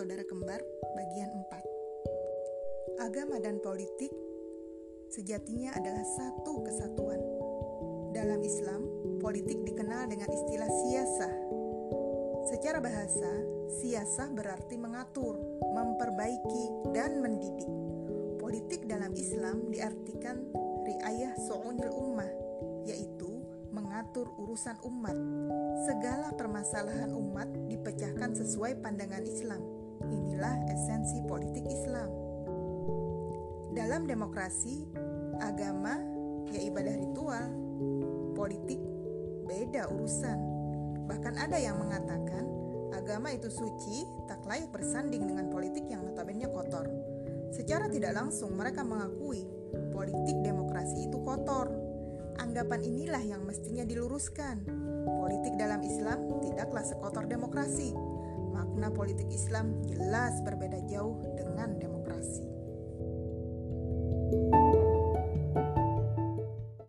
Saudara Kembar bagian 4. Agama dan politik sejatinya adalah satu kesatuan. Dalam Islam, politik dikenal dengan istilah siasah. Secara bahasa, siasah berarti mengatur, memperbaiki, dan mendidik. Politik dalam Islam diartikan riayah so'unil ummah, yaitu mengatur urusan umat. Segala permasalahan umat dipecahkan sesuai pandangan Islam Dalam demokrasi, agama ya ibadah ritual, politik beda urusan. Bahkan ada yang mengatakan agama itu suci, tak layak bersanding dengan politik yang notabene kotor. Secara tidak langsung mereka mengakui politik demokrasi itu kotor. Anggapan inilah yang mestinya diluruskan. Politik dalam Islam tidaklah sekotor demokrasi. Makna politik Islam jelas berbeda jauh